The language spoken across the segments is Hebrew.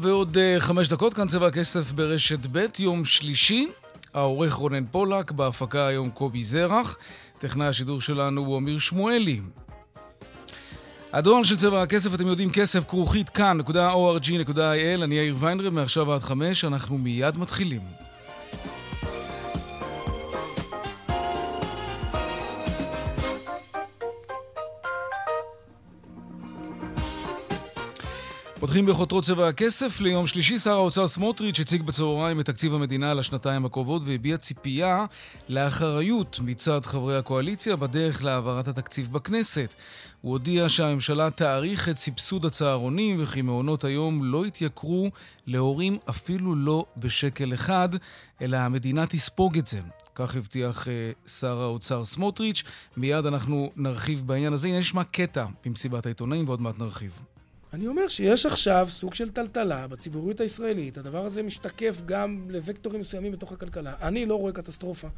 ועוד uh, חמש דקות, כאן צבע הכסף ברשת ב', יום שלישי. העורך רונן פולק, בהפקה היום קובי זרח. טכנאי השידור שלנו הוא אמיר שמואלי. הדואל של צבע הכסף, אתם יודעים, כסף כרוכית כאן.org.il, אני יאיר ויינרב, מעכשיו עד חמש, אנחנו מיד מתחילים. פותחים בחותרות צבע הכסף. ליום שלישי שר האוצר סמוטריץ' הציג בצהריים את תקציב המדינה לשנתיים הקרובות והביע ציפייה לאחריות מצד חברי הקואליציה בדרך להעברת התקציב בכנסת. הוא הודיע שהממשלה תאריך את סבסוד הצהרונים וכי מעונות היום לא יתייקרו להורים אפילו לא בשקל אחד, אלא המדינה תספוג את זה. כך הבטיח uh, שר האוצר סמוטריץ'. מיד אנחנו נרחיב בעניין הזה. הנה נשמע קטע במסיבת העיתונאים ועוד מעט נרחיב. אני אומר שיש עכשיו סוג של טלטלה בציבוריות הישראלית, הדבר הזה משתקף גם לוקטורים מסוימים בתוך הכלכלה. אני לא רואה קטסטרופה,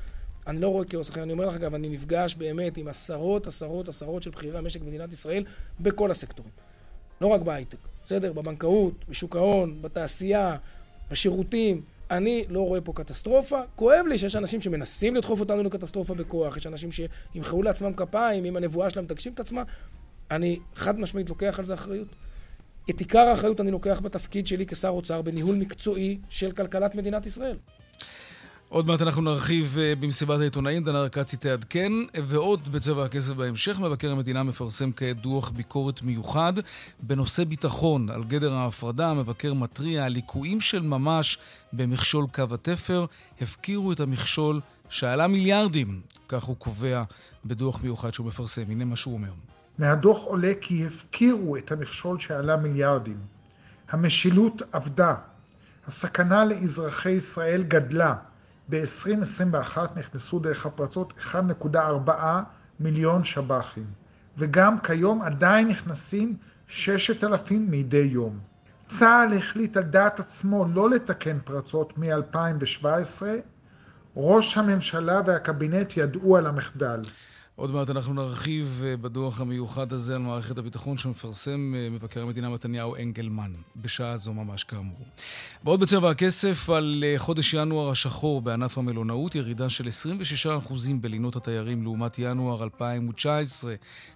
אני לא רואה כאוס. אני אומר לך אגב, אני נפגש באמת עם עשרות, עשרות, עשרות של בכירי המשק במדינת ישראל בכל הסקטורים. לא רק בהייטק, בסדר? בבנקאות, בשוק ההון, בתעשייה, בשירותים. אני לא רואה פה קטסטרופה. כואב לי שיש אנשים שמנסים לדחוף אותנו לקטסטרופה בכוח, יש אנשים שימחאו לעצמם כפיים אם הנבואה שלהם תגשים את עצמה. אני חד משמעית לוקח על זה אחריות. את עיקר האחריות אני לוקח בתפקיד שלי כשר אוצר בניהול מקצועי של כלכלת מדינת ישראל. עוד מעט אנחנו נרחיב אה, במסיבת העיתונאים, דנה ארקצי תעדכן, ועוד בצבע הכסף בהמשך, מבקר המדינה מפרסם כעת דוח ביקורת מיוחד בנושא ביטחון. על גדר ההפרדה, המבקר מתריע על ליקויים של ממש במכשול קו התפר, הפקירו את המכשול שעלה מיליארדים, כך הוא קובע בדוח מיוחד שהוא מפרסם. הנה מה שהוא אומר. מהדוח עולה כי הפקירו את המכשול שעלה מיליארדים. המשילות עבדה. הסכנה לאזרחי ישראל גדלה. ב-2021 נכנסו דרך הפרצות 1.4 מיליון שב"חים, וגם כיום עדיין נכנסים 6,000 מדי יום. צה"ל החליט על דעת עצמו לא לתקן פרצות מ-2017, ראש הממשלה והקבינט ידעו על המחדל. עוד מעט אנחנו נרחיב אה, בדוח המיוחד הזה על מערכת הביטחון שמפרסם אה, מבקר המדינה מתניהו אנגלמן, בשעה זו ממש כאמור. ועוד בצבע הכסף על אה, חודש ינואר השחור בענף המלונאות, ירידה של 26% בלינות התיירים לעומת ינואר 2019.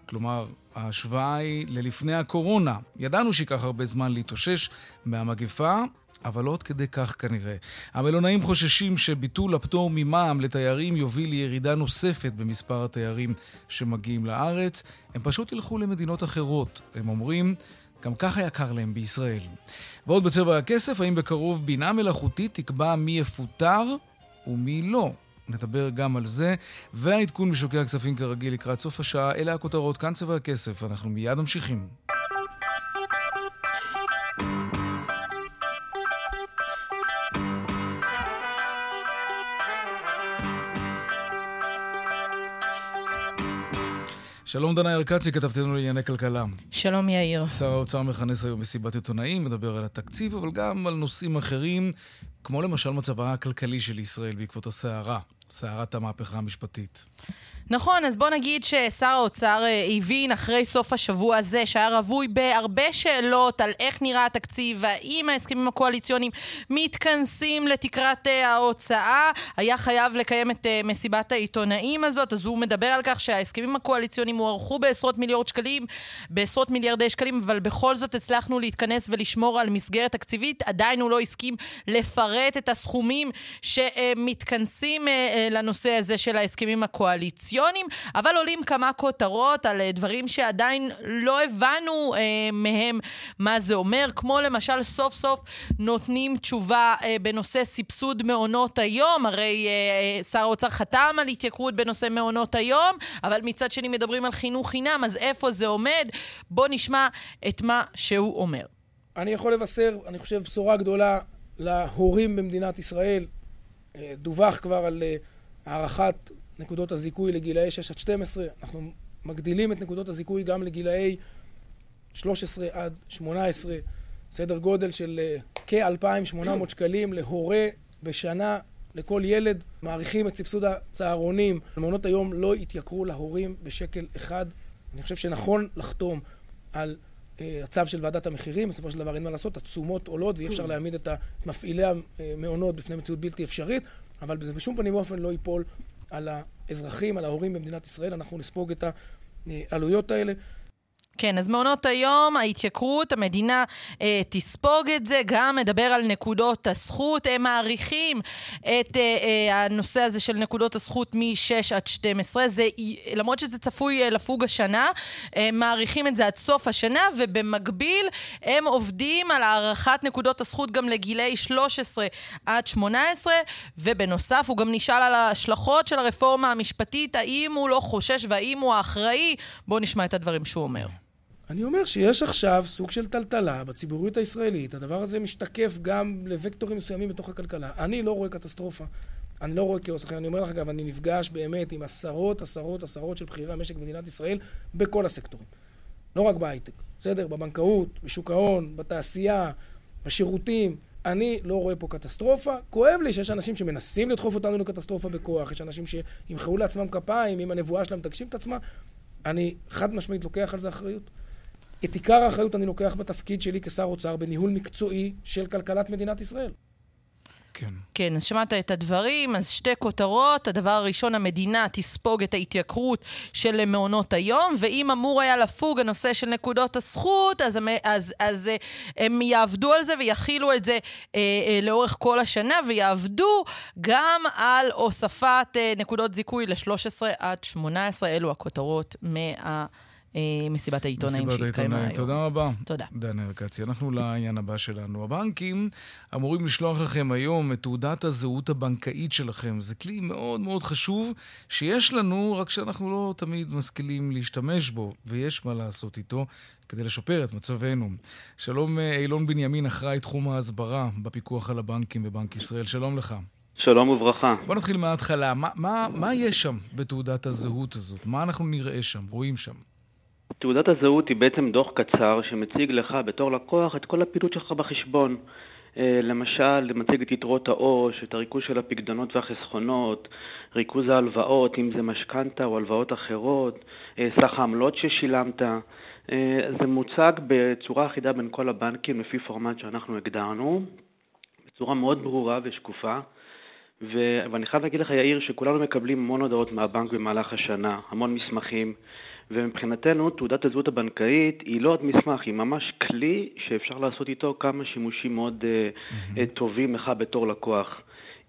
כלומר, ההשוואה היא ללפני הקורונה. ידענו שייקח הרבה זמן להתאושש מהמגפה, אבל לא עוד כדי כך כנראה. המלונאים חוששים שביטול הפטור ממע"מ לתיירים יוביל לירידה נוספת במספר התיירים שמגיעים לארץ. הם פשוט ילכו למדינות אחרות. הם אומרים, גם ככה יקר להם בישראל. ועוד בצבע הכסף, האם בקרוב בינה מלאכותית תקבע מי יפוטר ומי לא? נדבר גם על זה, והעדכון בשוקי הכספים כרגיל לקראת סוף השעה. אלה הכותרות, כאן צבע הכסף. אנחנו מיד ממשיכים. שלום דנה ירקצי, כתבתנו לענייני כלכלה. שלום יאיר. שר האוצר מכנס היום מסיבת עיתונאים, מדבר על התקציב, אבל גם על נושאים אחרים, כמו למשל מצבה הכלכלי של ישראל בעקבות הסערה, סערת המהפכה המשפטית. נכון, אז בוא נגיד ששר האוצר אה, הבין אחרי סוף השבוע הזה, שהיה רווי בהרבה שאלות על איך נראה התקציב, והאם ההסכמים הקואליציוניים מתכנסים לתקרת אה, ההוצאה, היה חייב לקיים את אה, מסיבת העיתונאים הזאת, אז הוא מדבר על כך שההסכמים הקואליציוניים הוארכו בעשרות מיליארד שקלים, בעשרות מיליארדי שקלים, אבל בכל זאת הצלחנו להתכנס ולשמור על מסגרת תקציבית. עדיין הוא לא הסכים לפרט את הסכומים שמתכנסים לנושא הזה של ההסכמים הקואליציוניים, אבל עולים כמה כותרות על אה, דברים שעדיין לא הבנו אה, מהם מה זה אומר, כמו למשל סוף סוף נותנים תשובה אה, בנושא סבסוד מעונות היום, הרי אה, שר האוצר חתם על התייקרות בנושא מעונות היום, אבל מצד שני מדברים על חינוך חינם, אז איפה זה עומד? בואו נשמע את מה שהוא אומר. אני יכול לבשר, אני חושב, בשורה גדולה להורים במדינת ישראל. אה, דווח כבר על אה, הארכת נקודות הזיכוי לגילאי 6 עד 12. אנחנו מגדילים את נקודות הזיכוי גם לגילאי 13 עד 18. סדר גודל של אה, כ-2,800 שקלים להורה בשנה לכל ילד. מעריכים את סבסוד הצהרונים. מעונות היום לא יתייקרו להורים בשקל אחד. אני חושב שנכון לחתום על אה, הצו של ועדת המחירים, בסופו של דבר אין מה לעשות, התשומות עולות ואי אפשר להעמיד את מפעילי המעונות בפני מציאות בלתי אפשרית, אבל זה בשום פנים ואופן לא ייפול על האזרחים, על ההורים במדינת ישראל, אנחנו נספוג את העלויות האלה. כן, אז מעונות היום, ההתייקרות, המדינה אה, תספוג את זה, גם מדבר על נקודות הזכות. הם מעריכים את אה, אה, הנושא הזה של נקודות הזכות מ-6 עד 12. זה, למרות שזה צפוי אה, לפוג השנה, אה, מעריכים את זה עד סוף השנה, ובמקביל הם עובדים על הארכת נקודות הזכות גם לגילי 13 עד 18, ובנוסף הוא גם נשאל על ההשלכות של הרפורמה המשפטית, האם הוא לא חושש והאם הוא האחראי. בואו נשמע את הדברים שהוא אומר. אני אומר שיש עכשיו סוג של טלטלה בציבוריות הישראלית, הדבר הזה משתקף גם לוקטורים מסוימים בתוך הכלכלה. אני לא רואה קטסטרופה, אני לא רואה כאוס. אני אומר לך, אגב, אני נפגש באמת עם עשרות, עשרות, עשרות של בכירי המשק במדינת ישראל בכל הסקטורים. לא רק בהייטק, בסדר? בבנקאות, בשוק ההון, בתעשייה, בשירותים. אני לא רואה פה קטסטרופה. כואב לי שיש אנשים שמנסים לדחוף אותנו לקטסטרופה בכוח, יש אנשים שימחאו לעצמם כפיים אם הנבואה שלהם תגשים את עצמה. אני חד משמעית לוקח על זה אחריות. את עיקר האחריות אני לוקח בתפקיד שלי כשר אוצר בניהול מקצועי של כלכלת מדינת ישראל. כן. כן, אז שמעת את הדברים, אז שתי כותרות. הדבר הראשון, המדינה תספוג את ההתייקרות של מעונות היום, ואם אמור היה לפוג הנושא של נקודות הזכות, אז, אז, אז, אז הם יעבדו על זה ויכילו את זה אה, אה, לאורך כל השנה, ויעבדו גם על הוספת אה, נקודות זיכוי ל-13 עד 18. אלו הכותרות מה... אה, מסיבת העיתונאים שהתקיימה היום. תודה רבה. תודה. דן ארקצי. אנחנו לעניין הבא שלנו. הבנקים אמורים לשלוח לכם היום את תעודת הזהות הבנקאית שלכם. זה כלי מאוד מאוד חשוב שיש לנו, רק שאנחנו לא תמיד משכילים להשתמש בו, ויש מה לעשות איתו כדי לשפר את מצבנו. שלום אה, אילון בנימין, אחראי תחום ההסברה בפיקוח על הבנקים בבנק ישראל. שלום לך. שלום וברכה. בוא נתחיל מההתחלה. מה, מה, מה יש שם בתעודת הזהות הזאת? מה אנחנו נראה שם, רואים שם? תעודת הזהות היא בעצם דוח קצר שמציג לך בתור לקוח את כל הפעילות שלך בחשבון. אה, למשל, מציג את יתרות העו"ש, את הריכוז של הפקדונות והחסכונות, ריכוז ההלוואות, אם זה משכנתה או הלוואות אחרות, אה, סך העמלות ששילמת. אה, זה מוצג בצורה אחידה בין כל הבנקים לפי פורמט שאנחנו הגדרנו, בצורה מאוד ברורה ושקופה. ו... ואני חייב להגיד לך, יאיר, שכולנו מקבלים המון הודעות מהבנק במהלך השנה, המון מסמכים. ומבחינתנו תעודת הזהות הבנקאית היא לא עוד מסמך, היא ממש כלי שאפשר לעשות איתו כמה שימושים מאוד mm-hmm. טובים לך בתור לקוח.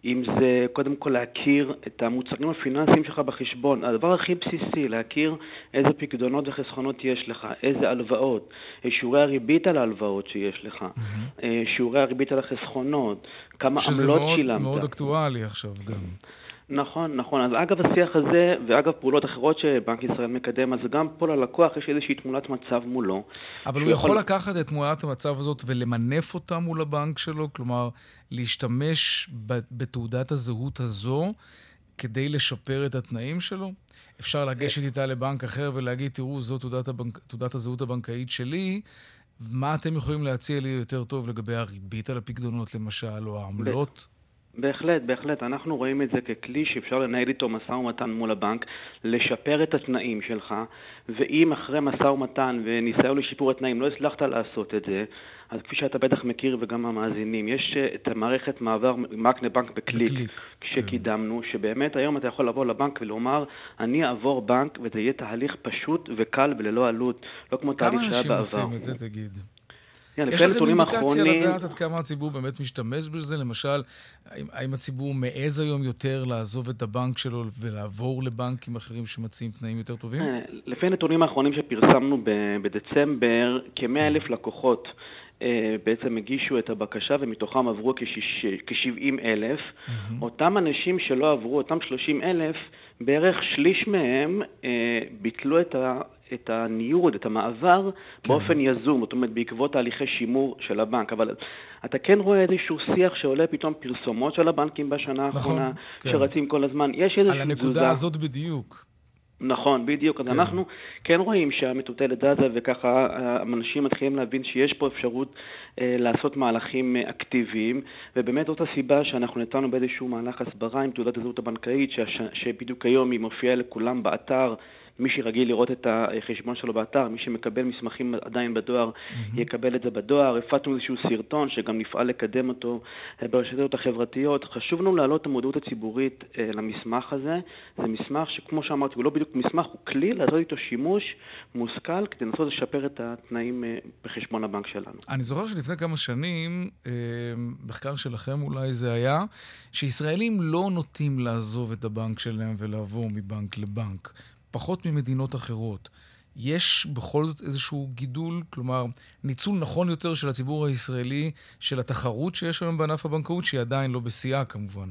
אם זה קודם כל להכיר את המוצרים הפיננסיים שלך בחשבון, הדבר הכי בסיסי, להכיר איזה פקדונות וחסכונות יש לך, איזה הלוואות, שיעורי הריבית על ההלוואות שיש לך, mm-hmm. שיעורי הריבית על החסכונות, כמה עמלות שילמת. שזה מאוד אקטואלי עכשיו גם. נכון, נכון. אז אגב השיח הזה, ואגב פעולות אחרות שבנק ישראל מקדם, אז גם פה ללקוח יש איזושהי תמונת מצב מולו. אבל הוא יכול לקחת את תמונת המצב הזאת ולמנף אותה מול הבנק שלו? כלומר, להשתמש בתעודת הזהות הזו כדי לשפר את התנאים שלו? אפשר לגשת איתה לבנק אחר ולהגיד, תראו, זו תעודת, הבנק, תעודת הזהות הבנקאית שלי, מה אתם יכולים להציע לי יותר טוב לגבי הריבית על הפקדונות למשל, או העמלות? בהחלט, בהחלט. אנחנו רואים את זה ככלי שאפשר לנהל איתו משא ומתן מול הבנק, לשפר את התנאים שלך, ואם אחרי משא ומתן וניסיון לשיפור התנאים לא הצלחת לעשות את זה, אז כפי שאתה בטח מכיר וגם המאזינים, יש אה, את המערכת מעבר מקנה בנק בקליק, בקליק שקידמנו, כן. שבאמת היום אתה יכול לבוא לבנק ולומר, אני אעבור בנק וזה יהיה תהליך פשוט וקל וללא עלות, לא כמו תהליך שהיה בעבר. כמה אנשים עושים את זה, תגיד? יש לכם אינדיקציה לדעת עד כמה הציבור באמת משתמש בזה? למשל, האם, האם הציבור מעז היום יותר לעזוב את הבנק שלו ולעבור לבנקים אחרים שמציעים תנאים יותר טובים? אה, לפי הנתונים האחרונים שפרסמנו בדצמבר, כ-100 אלף כן. לקוחות אה, בעצם הגישו את הבקשה ומתוכם עברו כ-70 אלף. Mm-hmm. אותם אנשים שלא עברו, אותם 30 אלף, בערך שליש מהם אה, ביטלו את, ה, את הניוד, את המעבר, כן. באופן יזום, זאת אומרת בעקבות תהליכי שימור של הבנק. אבל אתה כן רואה איזשהו שיח שעולה פתאום פרסומות של הבנקים בשנה נכון, האחרונה, כן. שרצים כל הזמן. יש איזושהי תזוזה. על הנקודה תזוזה. הזאת בדיוק. נכון, בדיוק. אז כן. אנחנו כן רואים שהמטוטלת זזה, וככה האנשים מתחילים להבין שיש פה אפשרות אה, לעשות מהלכים אה, אקטיביים, ובאמת זאת הסיבה שאנחנו נתנו באיזשהו מהלך הסברה עם תעודת הזהות הבנקאית, שבדיוק היום היא מופיעה לכולם באתר. מי שרגיל לראות את החשבון שלו באתר, מי שמקבל מסמכים עדיין בדואר, mm-hmm. יקבל את זה בדואר. הפצנו איזשהו סרטון שגם נפעל לקדם אותו אה, ברשתות החברתיות. חשוב לנו להעלות את המודעות הציבורית אה, למסמך הזה. זה מסמך שכמו שאמרתי, הוא לא בדיוק מסמך, הוא כלי לעשות איתו שימוש מושכל כדי לנסות לשפר את התנאים אה, בחשבון הבנק שלנו. אני זוכר שלפני כמה שנים, מחקר שלכם אולי זה היה, שישראלים לא נוטים לעזוב את הבנק שלהם ולעבור מבנק לבנק. פחות ממדינות אחרות. יש בכל זאת איזשהו גידול, כלומר, ניצול נכון יותר של הציבור הישראלי, של התחרות שיש היום בענף הבנקאות, שהיא עדיין לא בשיאה כמובן.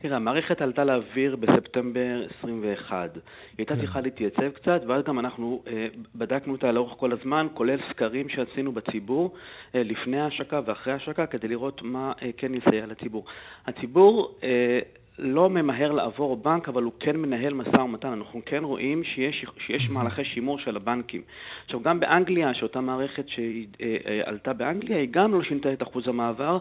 תראה, המערכת עלתה לאוויר בספטמבר 21. היא הייתה כן. צריכה להתייצב קצת, ואז גם אנחנו אה, בדקנו אותה לאורך כל הזמן, כולל סקרים שעשינו בציבור אה, לפני ההשקה ואחרי ההשקה, כדי לראות מה אה, כן יסייע לציבור. הציבור אה, לא ממהר לעבור בנק, אבל הוא כן מנהל משא ומתן. אנחנו כן רואים שיש, שיש מהלכי שימור של הבנקים. עכשיו, גם באנגליה, שאותה מערכת שעלתה באנגליה, היא גם לא שינתה את אחוז המעבר,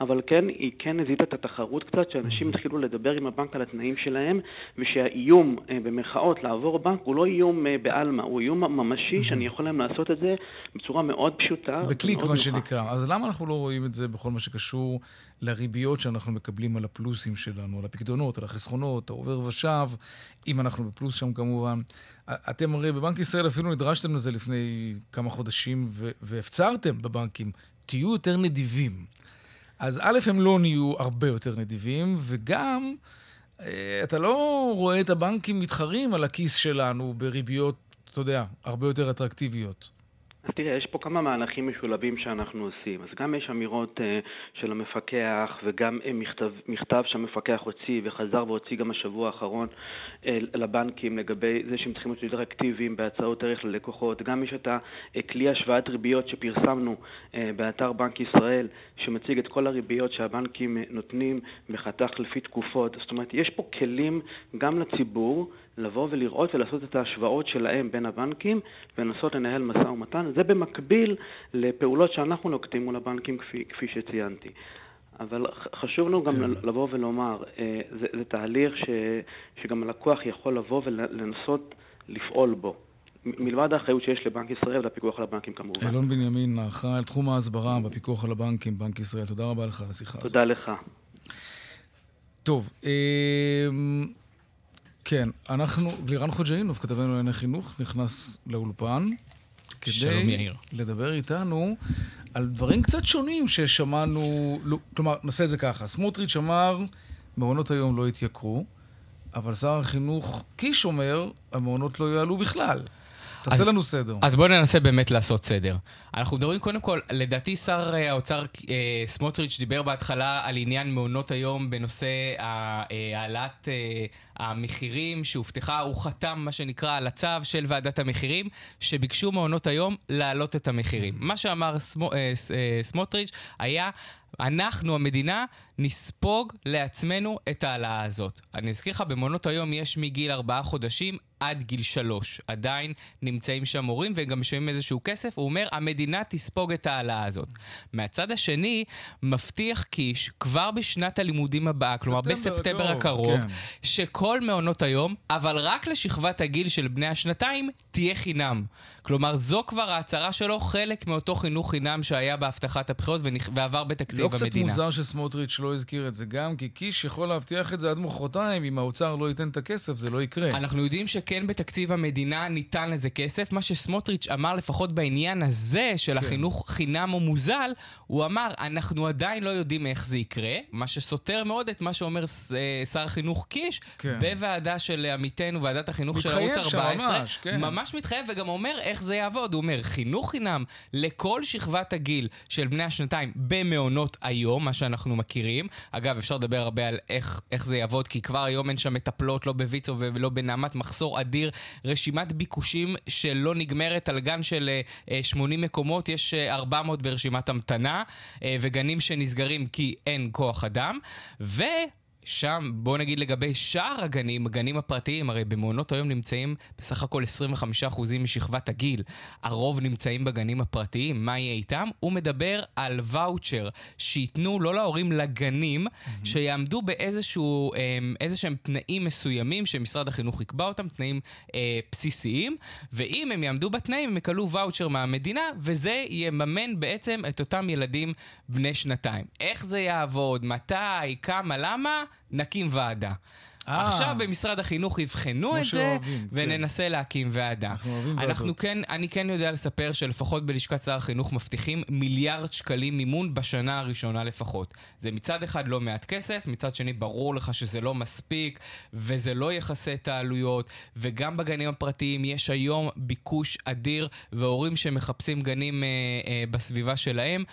אבל כן, היא כן הזיזה את התחרות קצת, שאנשים התחילו לדבר עם הבנק על התנאים שלהם, ושהאיום, אה, במרכאות, לעבור בנק הוא לא איום אה, בעלמא, הוא איום ממשי, שאני יכול להם לעשות את זה בצורה מאוד פשוטה. בקליק, מה שנקרא. אז למה אנחנו לא רואים את זה בכל מה שקשור לריביות שאנחנו מקבלים על הפלוסים שלנו, על הפקדונות, על החסכונות, העובר ושב, אם אנחנו בפלוס שם כמובן. אתם הרי בבנק ישראל אפילו נדרשתם לזה לפני כמה חודשים והפצרתם בבנקים, תהיו יותר נדיבים. אז א', הם לא נהיו הרבה יותר נדיבים, וגם, אה, אתה לא רואה את הבנקים מתחרים על הכיס שלנו בריביות, אתה יודע, הרבה יותר אטרקטיביות. אז תראה, יש פה כמה מהלכים משולבים שאנחנו עושים. אז גם יש אמירות uh, של המפקח וגם uh, מכתב, מכתב שהמפקח הוציא וחזר והוציא גם השבוע האחרון uh, לבנקים לגבי זה שהם צריכים להיות יותר אקטיביים בהצעות ערך ללקוחות. גם יש את הכלי השוואת ריביות שפרסמנו uh, באתר בנק ישראל, שמציג את כל הריביות שהבנקים נותנים בחתך לפי תקופות. זאת אומרת, יש פה כלים גם לציבור לבוא ולראות ולעשות את ההשוואות שלהם בין הבנקים ולנסות לנהל משא ומתן. זה במקביל לפעולות שאנחנו נוקטים מול הבנקים כפי, כפי שציינתי. אבל חשוב לנו גם כן. לבוא ולומר, אה, זה, זה תהליך ש, שגם הלקוח יכול לבוא ולנסות לפעול בו. מלבד האחריות שיש לבנק ישראל והפיקוח על הבנקים כמובן. אלון בנימין, האחראי על תחום ההסברה בפיקוח על הבנקים, בנק ישראל. תודה רבה לך על השיחה הזאת. תודה לך. טוב, אה, כן, אנחנו, לירן חוג'אינוב, כתבנו לענייני חינוך, נכנס לאולפן. כדי לדבר איתנו על דברים קצת שונים ששמענו, לא, כלומר, נעשה את זה ככה, סמוטריץ' אמר, מעונות היום לא יתייקרו, אבל שר החינוך קיש אומר, המעונות לא יעלו בכלל. תעשה אז, לנו סדר. אז בואו ננסה באמת לעשות סדר. אנחנו מדברים קודם כל, לדעתי שר אה, האוצר אה, סמוטריץ' דיבר בהתחלה על עניין מעונות היום בנושא אה, העלאת אה, המחירים שהובטחה, הוא חתם מה שנקרא על הצו של ועדת המחירים, שביקשו מעונות היום להעלות את המחירים. מה שאמר סמו, אה, אה, סמוטריץ' היה אנחנו, המדינה, נספוג לעצמנו את ההעלאה הזאת. אני אזכיר לך, במעונות היום יש מגיל ארבעה חודשים עד גיל שלוש. עדיין נמצאים שם מורים והם גם משלמים איזשהו כסף. הוא אומר, המדינה תספוג את ההעלאה הזאת. מהצד השני, מבטיח קיש כבר בשנת הלימודים הבאה, כלומר בספטמבר הקרוב, כן. שכל מעונות היום, אבל רק לשכבת הגיל של בני השנתיים, תהיה חינם. כלומר, זו כבר ההצהרה שלו, חלק מאותו חינוך חינם שהיה בהבטחת הבחירות ועבר בתקציב בתקציב המדינה. לא קצת מוזר שסמוטריץ' לא הזכיר את זה גם, כי קיש יכול להבטיח את זה עד מחרתיים, אם האוצר לא ייתן את הכסף, זה לא יקרה. אנחנו יודעים שכן בתקציב המדינה ניתן לזה כסף. מה שסמוטריץ' אמר לפחות בעניין הזה של כן. החינוך חינם או מוזל, הוא אמר, אנחנו עדיין לא יודעים איך זה יקרה, מה שסותר מאוד את מה שאומר אה, שר החינוך קיש, כן. בוועדה של עמיתנו, ועדת החינוך של מתחייב ערוץ שם 14. ממש, כן. ממש מתחייב, וגם אומר איך זה יעבוד. הוא אומר, חינוך חינם לכל שכבת הגיל של בני השנתיים במעונות היום, מה שאנחנו מכירים. אגב, אפשר לדבר הרבה על איך, איך זה יעבוד, כי כבר היום אין שם מטפלות, לא בוויצו ולא בנעמת, מחסור אדיר, רשימת ביקושים שלא נגמרת על גן של אה, אה, 80 מקומות, יש אה, 400 ברשימת המתנה, אה, וגנים שנסגרים כי אין כוח אדם. ו... שם, בוא נגיד לגבי שאר הגנים, הגנים הפרטיים, הרי במעונות היום נמצאים בסך הכל 25% משכבת הגיל. הרוב נמצאים בגנים הפרטיים, מה יהיה איתם? הוא מדבר על ואוצ'ר שייתנו לא להורים לגנים, mm-hmm. שיעמדו באיזשהו, אמ, איזשהם תנאים מסוימים שמשרד החינוך יקבע אותם, תנאים אה, בסיסיים, ואם הם יעמדו בתנאים, הם יקבלו ואוצ'ר מהמדינה, וזה יממן בעצם את אותם ילדים בני שנתיים. איך זה יעבוד? מתי? כמה? למה? נקים ועדה. אה. עכשיו במשרד החינוך יבחנו את זה, כן. וננסה להקים ועדה. אנחנו אוהבים אנחנו ועדות. כן, אני כן יודע לספר שלפחות בלשכת שר החינוך מבטיחים מיליארד שקלים מימון בשנה הראשונה לפחות. זה מצד אחד לא מעט כסף, מצד שני ברור לך שזה לא מספיק, וזה לא יכסה את העלויות, וגם בגנים הפרטיים יש היום ביקוש אדיר, והורים שמחפשים גנים אה, אה, בסביבה שלהם.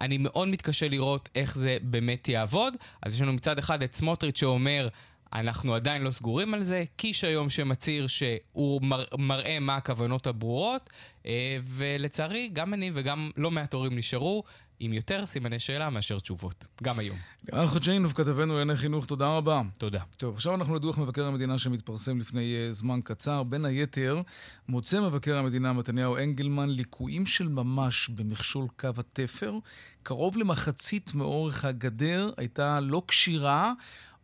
אני מאוד מתקשה לראות איך זה באמת יעבוד. אז יש לנו מצד אחד את סמוטריץ' שאומר, אנחנו עדיין לא סגורים על זה. קיש היום שמצהיר שהוא מר, מראה מה הכוונות הברורות, אה, ולצערי, גם אני וגם לא מעט הורים נשארו עם יותר סימני שאלה מאשר תשובות. גם היום. לירן חג'יינוב, כתבנו לענייני חינוך, תודה רבה. תודה. טוב, עכשיו אנחנו לדוח מבקר המדינה שמתפרסם לפני uh, זמן קצר. בין היתר, מוצא מבקר המדינה מתניהו אנגלמן ליקויים של ממש במכשול קו התפר. קרוב למחצית מאורך הגדר הייתה לא כשירה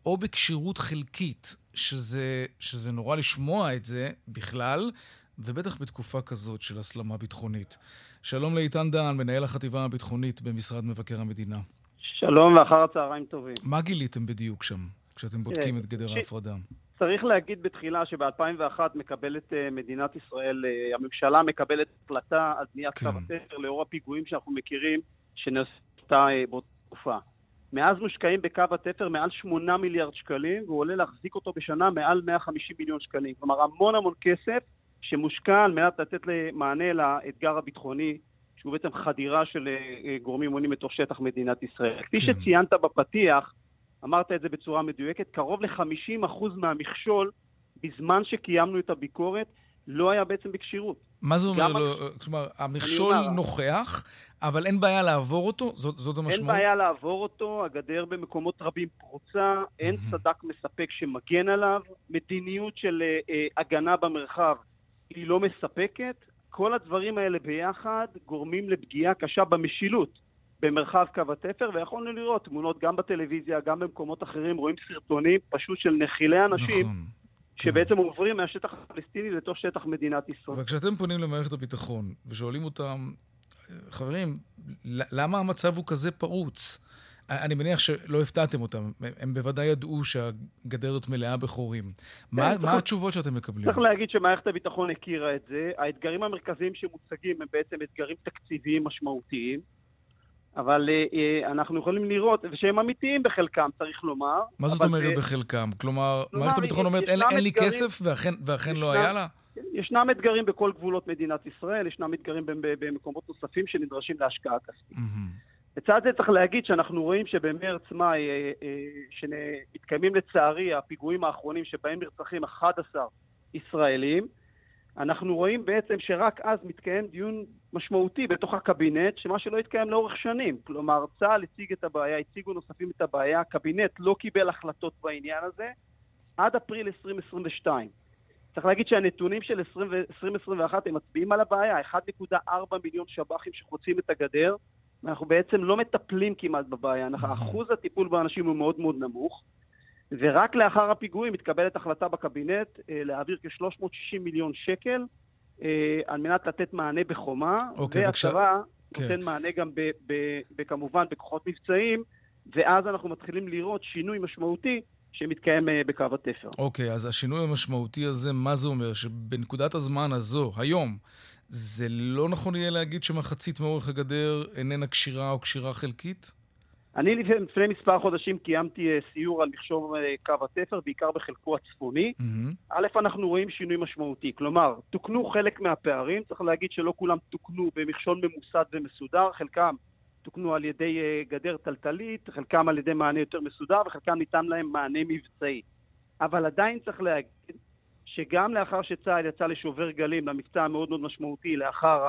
או בכשירות חלקית, שזה, שזה נורא לשמוע את זה בכלל, ובטח בתקופה כזאת של הסלמה ביטחונית. שלום לאיתן דהן, מנהל החטיבה הביטחונית במשרד מבקר המדינה. שלום ואחר הצהריים טובים. מה גיליתם בדיוק שם, כשאתם בודקים אה, את גדר ההפרדה? צריך להגיד בתחילה שב-2001 מקבלת אה, מדינת ישראל, אה, הממשלה מקבלת החלטה על בניית כן. קו התפר לאור הפיגועים שאנחנו מכירים שנעשתה באותה תקופה. מאז מושקעים בקו התפר מעל 8 מיליארד שקלים, והוא עולה להחזיק אותו בשנה מעל 150 מיליון שקלים. כלומר, המון המון כסף שמושקע על מנת לתת מענה לאתגר הביטחוני, שהוא בעצם חדירה של אה, אה, גורמים עוינים לתוך שטח מדינת ישראל. כפי כן. שציינת בפתיח, אמרת את זה בצורה מדויקת, קרוב ל-50% מהמכשול בזמן שקיימנו את הביקורת לא היה בעצם בכשירות. מה זה אומר? לא, כלומר, המכשול נוכח, אבל אין בעיה לעבור אותו? זאת, זאת אין המשמעות? בעיה לעבור אותו, הגדר במקומות רבים פרוצה, אין. סד"כ מספק שמגן עליו, מדיניות של אה, אה, הגנה במרחב היא לא מספקת. כל הדברים האלה ביחד גורמים לפגיעה קשה במשילות במרחב קו התפר, ויכולנו לראות תמונות גם בטלוויזיה, גם במקומות אחרים, רואים סרטונים פשוט של נחילי אנשים נכון. שבעצם עוברים מהשטח הפלסטיני לתוך שטח מדינת ישראל. וכשאתם פונים למערכת הביטחון ושואלים אותם, חברים, למה המצב הוא כזה פרוץ? אני מניח שלא הפתעתם אותם, הם- בוודאי ידעו שהגדר הזאת מלאה בחורים. מה, צריך- מה התשובות שאתם מקבלים? צריך להגיד שמערכת הביטחון הכירה את זה. האתגרים המרכזיים שמוצגים הם בעצם אתגרים תקציביים משמעותיים, אבל אה, אה, אנחנו יכולים לראות, ושהם אמיתיים בחלקם, צריך לומר. מה זאת אומרת זה- בחלקם? כלומר, כלומר, מערכת הביטחון אומרת, אין, אין לי כסף ואכן, ואכן לא היה לה? ישנם אתגרים בכל גבולות מדינת ישראל, ישנם אתגרים במ- במקומות נוספים שנדרשים להשקעה כספית. לצד זה צריך להגיד שאנחנו רואים שבמרץ-מאי, אה, אה, שמתקיימים לצערי הפיגועים האחרונים שבהם נרצחים 11 ישראלים, אנחנו רואים בעצם שרק אז מתקיים דיון משמעותי בתוך הקבינט, שמה שלא התקיים לאורך שנים. כלומר, צה"ל הציג את הבעיה, הציגו נוספים את הבעיה, הקבינט לא קיבל החלטות בעניין הזה עד אפריל 2022. צריך להגיד שהנתונים של 20 ו- 2021 הם מצביעים על הבעיה, 1.4 מיליון שב"חים שחוצים את הגדר, ואנחנו בעצם לא מטפלים כמעט בבעיה. אנחנו- אחוז הטיפול באנשים הוא מאוד מאוד נמוך, ורק לאחר הפיגועים מתקבלת החלטה בקבינט אה, להעביר כ-360 מיליון שקל אה, על מנת לתת מענה בחומה, אוקיי, והצבא כן. נותן מענה גם ב, ב, ב, כמובן בכוחות מבצעיים, ואז אנחנו מתחילים לראות שינוי משמעותי שמתקיים אה, בקו התפר. אוקיי, אז השינוי המשמעותי הזה, מה זה אומר? שבנקודת הזמן הזו, היום, זה לא נכון יהיה להגיד שמחצית מאורך הגדר איננה כשירה או כשירה חלקית? אני לפני מספר חודשים קיימתי אה, סיור על מכשור אה, קו התפר, בעיקר בחלקו הצפוני. Mm-hmm. א', אנחנו רואים שינוי משמעותי. כלומר, תוקנו חלק מהפערים, צריך להגיד שלא כולם תוקנו במכשול ממוסד ומסודר, חלקם תוקנו על ידי אה, גדר טלטלית, חלקם על ידי מענה יותר מסודר, וחלקם ניתן להם מענה מבצעי. אבל עדיין צריך להגיד שגם לאחר שצה"ל יצא לשובר גלים, למבצע המאוד מאוד משמעותי, לאחר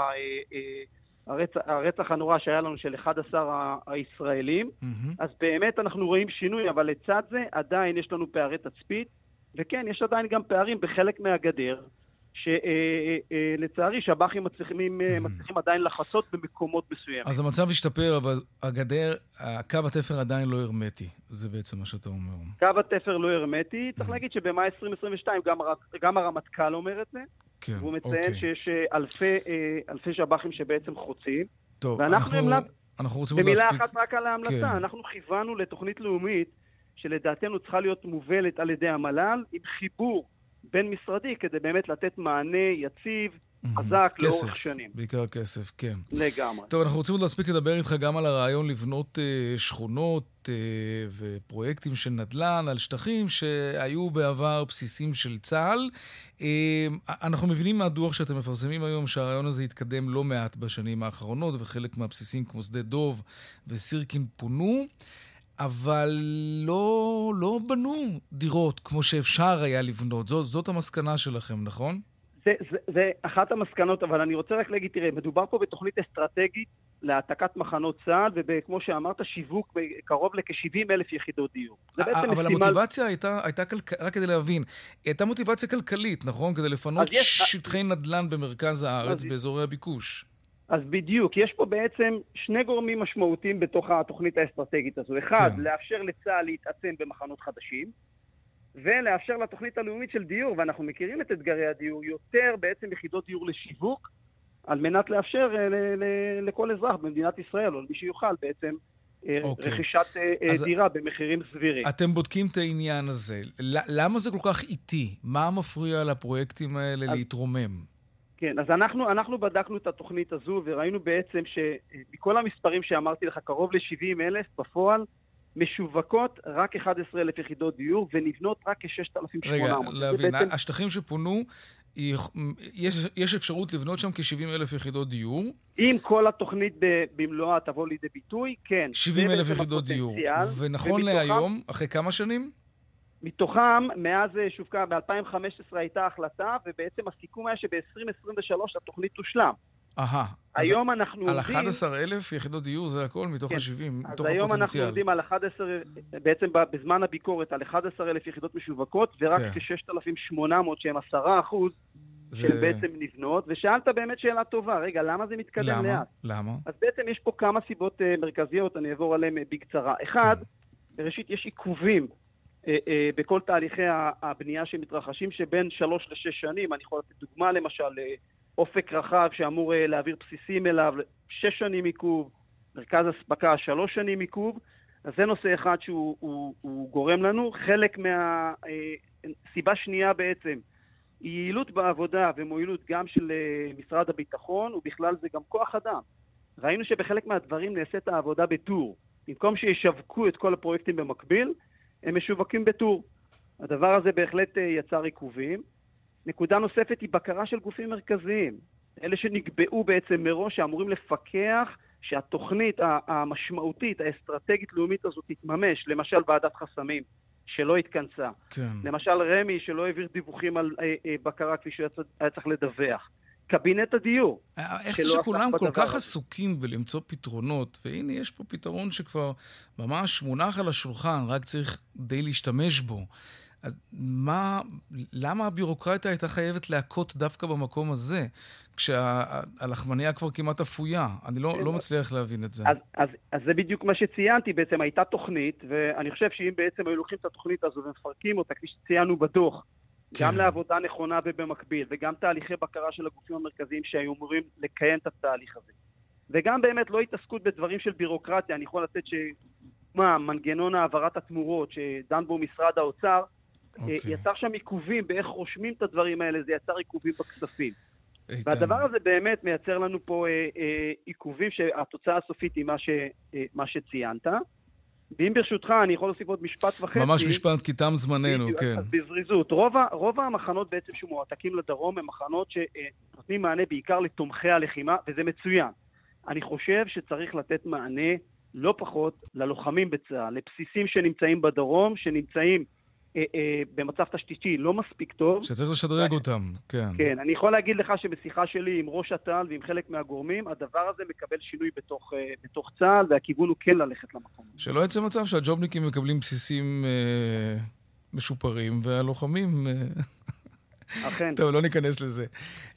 הרצח, הרצח הנורא שהיה לנו של 11 הישראלים, mm-hmm. אז באמת אנחנו רואים שינוי, אבל לצד זה עדיין יש לנו פערי תצפית, וכן, יש עדיין גם פערים בחלק מהגדר, שלצערי שב"חים מצליחים, מצליחים עדיין לחצות במקומות מסוימים. אז המצב השתפר, אבל הגדר, קו התפר עדיין לא הרמטי, זה בעצם מה שאתה אומר. קו התפר לא הרמטי, צריך להגיד שבמאי 2022 גם, גם הרמטכ"ל אומר את זה. כן, והוא מציין אוקיי. שיש אה, אלפי, אה, אלפי שב"חים שבעצם חוצים. טוב, אנחנו, המלצ... אנחנו רוצים להספיק... במילה אחת רק על ההמלצה, כן. אנחנו כיוונו לתוכנית לאומית שלדעתנו צריכה להיות מובלת על ידי המל"ל, עם חיבור בין-משרדי, כדי באמת לתת מענה יציב, חזק, כסף, לאורך שנים. בעיקר כסף, כן. לגמרי. טוב, אנחנו רוצים עוד להספיק לדבר איתך גם על הרעיון לבנות uh, שכונות uh, ופרויקטים של נדל"ן על שטחים שהיו בעבר בסיסים של צה"ל. Uh, אנחנו מבינים מהדוח שאתם מפרסמים היום שהרעיון הזה התקדם לא מעט בשנים האחרונות, וחלק מהבסיסים כמו שדה דוב וסירקין פונו. אבל לא, לא בנו דירות כמו שאפשר היה לבנות. זאת, זאת המסקנה שלכם, נכון? זה, זה, זה אחת המסקנות, אבל אני רוצה רק להגיד, תראה, מדובר פה בתוכנית אסטרטגית להעתקת מחנות צה"ל, וכמו שאמרת, שיווק קרוב לכ-70 אלף יחידות דיור. זה בעצם אבל משימה... המוטיבציה הייתה, הייתה כלכ... רק כדי להבין, הייתה מוטיבציה כלכלית, נכון? כדי לפנות יש... שטחי נדל"ן במרכז הארץ, אז... באזורי הביקוש. אז בדיוק, יש פה בעצם שני גורמים משמעותיים בתוך התוכנית האסטרטגית הזו. אחד, כן. לאפשר לצה"ל להתעצם במחנות חדשים, ולאפשר לתוכנית הלאומית של דיור, ואנחנו מכירים את אתגרי הדיור, יותר בעצם יחידות דיור לשיווק, על מנת לאפשר ל- ל- ל- לכל אזרח במדינת ישראל, או למי שיוכל בעצם, אה, אוקיי. רכישת אה, אז דירה במחירים סבירים. אתם בודקים את העניין הזה. למה זה כל כך איטי? מה מפריע לפרויקטים האלה אז... להתרומם? כן, אז אנחנו, אנחנו בדקנו את התוכנית הזו וראינו בעצם שמכל המספרים שאמרתי לך, קרוב ל-70 אלף בפועל, משווקות רק 11,000 יחידות דיור ונבנות רק כ-6,800. רגע, להבין, בעצם... השטחים שפונו, יש, יש אפשרות לבנות שם כ-70 אלף יחידות דיור? אם כל התוכנית במלואה תבוא לידי ביטוי, כן. 70 אלף יחידות דיור. ונכון להיום, אחרי כמה שנים? מתוכם, מאז שווקה, ב-2015 הייתה החלטה, ובעצם הסיכום היה שב-2023 התוכנית תושלם. אהה. היום אנחנו עומדים... על 11,000 יחידות דיור זה הכל מתוך כן. ה-70, מתוך הפוטנציאל. אז היום אנחנו עומדים על 11, בעצם בזמן הביקורת, על 11,000 יחידות משווקות, ורק כן. כ-6,800 שהם 10 אחוז, זה... שהן בעצם נבנות. ושאלת באמת שאלה טובה, רגע, למה זה מתקדם למה? לאט? למה? אז בעצם יש פה כמה סיבות uh, מרכזיות, אני אעבור עליהן uh, בקצרה. אחד, כן. ראשית, יש עיכובים אה, אה, בכל תהליכי הבנייה שמתרחשים, שבין שלוש לשש שנים, אני יכול לתת דוגמה למשל, אה, אופק רחב שאמור להעביר בסיסים אליו, שש שנים עיכוב, מרכז אספקה, שלוש שנים עיכוב, אז זה נושא אחד שהוא הוא, הוא גורם לנו. חלק מה... סיבה שנייה בעצם, היא יעילות בעבודה ומועילות גם של משרד הביטחון, ובכלל זה גם כוח אדם. ראינו שבחלק מהדברים נעשית העבודה בטור. במקום שישווקו את כל הפרויקטים במקביל, הם משווקים בטור. הדבר הזה בהחלט אה, יצר עיכובים. נקודה נוספת היא בקרה של גופים מרכזיים. אלה שנקבעו בעצם מראש, שאמורים לפקח שהתוכנית המשמעותית, האסטרטגית-לאומית הזאת תתממש, למשל ועדת חסמים, שלא התכנסה. כן. למשל רמ"י, שלא העביר דיווחים על אה, אה, בקרה כפי שהוא היה צריך לדווח. קבינט הדיור. איך זה שכולם כל כך הזה. עסוקים בלמצוא פתרונות, והנה יש פה פתרון שכבר ממש מונח על השולחן, רק צריך די להשתמש בו. אז מה, למה הבירוקרטיה הייתה חייבת להכות דווקא במקום הזה, כשהלחמניה כבר כמעט אפויה? אני לא, לא מצליח להבין את זה. אז, אז, אז זה בדיוק מה שציינתי, בעצם הייתה תוכנית, ואני חושב שאם בעצם היו לוקחים את התוכנית הזו ומפרקים אותה, כפי שציינו בדוח, כן. גם לעבודה נכונה ובמקביל, וגם תהליכי בקרה של הגופים המרכזיים שהיו אמורים לקיים את התהליך הזה. וגם באמת לא התעסקות בדברים של בירוקרטיה. אני יכול לתת שמה, מנגנון העברת התמורות שדן בו משרד האוצר, אוקיי. okay. יצר שם עיכובים באיך רושמים את הדברים האלה, זה יצר עיכובים בכספים. איתן. והדבר הזה באמת מייצר לנו פה אה, אה, עיכובים שהתוצאה הסופית היא מה, ש, אה, מה שציינת. ואם ברשותך, אני יכול להוסיף עוד משפט וחצי. ממש משפט, כי תם זמננו, כן. אז בזריזות. רוב, ה- רוב המחנות בעצם שמועתקים לדרום הם מחנות שנותנים מענה בעיקר לתומכי הלחימה, וזה מצוין. אני חושב שצריך לתת מענה לא פחות ללוחמים בצה"ל, לבסיסים שנמצאים בדרום, שנמצאים במצב תשתיתי לא מספיק טוב. שצריך לשדרג אותם, כן. כן, אני יכול להגיד לך שבשיחה שלי עם ראש אט"ל ועם חלק מהגורמים, הדבר הזה מקבל שינוי בתוך, אה, בתוך צה"ל, והכיוון הוא כן ללכת למקום. שלא יצא מצב שהג'ובניקים מקבלים בסיסים אה, משופרים, והלוחמים... אה, אכן. טוב, לא ניכנס לזה.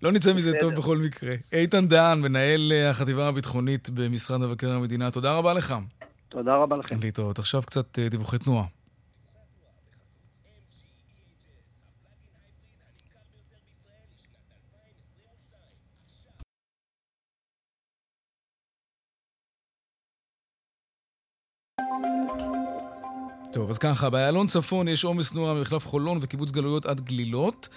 לא נצא מזה בסדר. טוב בכל מקרה. איתן דהן, מנהל אה, החטיבה הביטחונית במשרד מבקר המדינה, תודה רבה לך. תודה רבה לכם. להתראות. עכשיו קצת אה, דיווחי תנועה. טוב, אז ככה, באיילון צפון יש עומס תנועה ממחלף חולון וקיבוץ גלויות עד גלילות,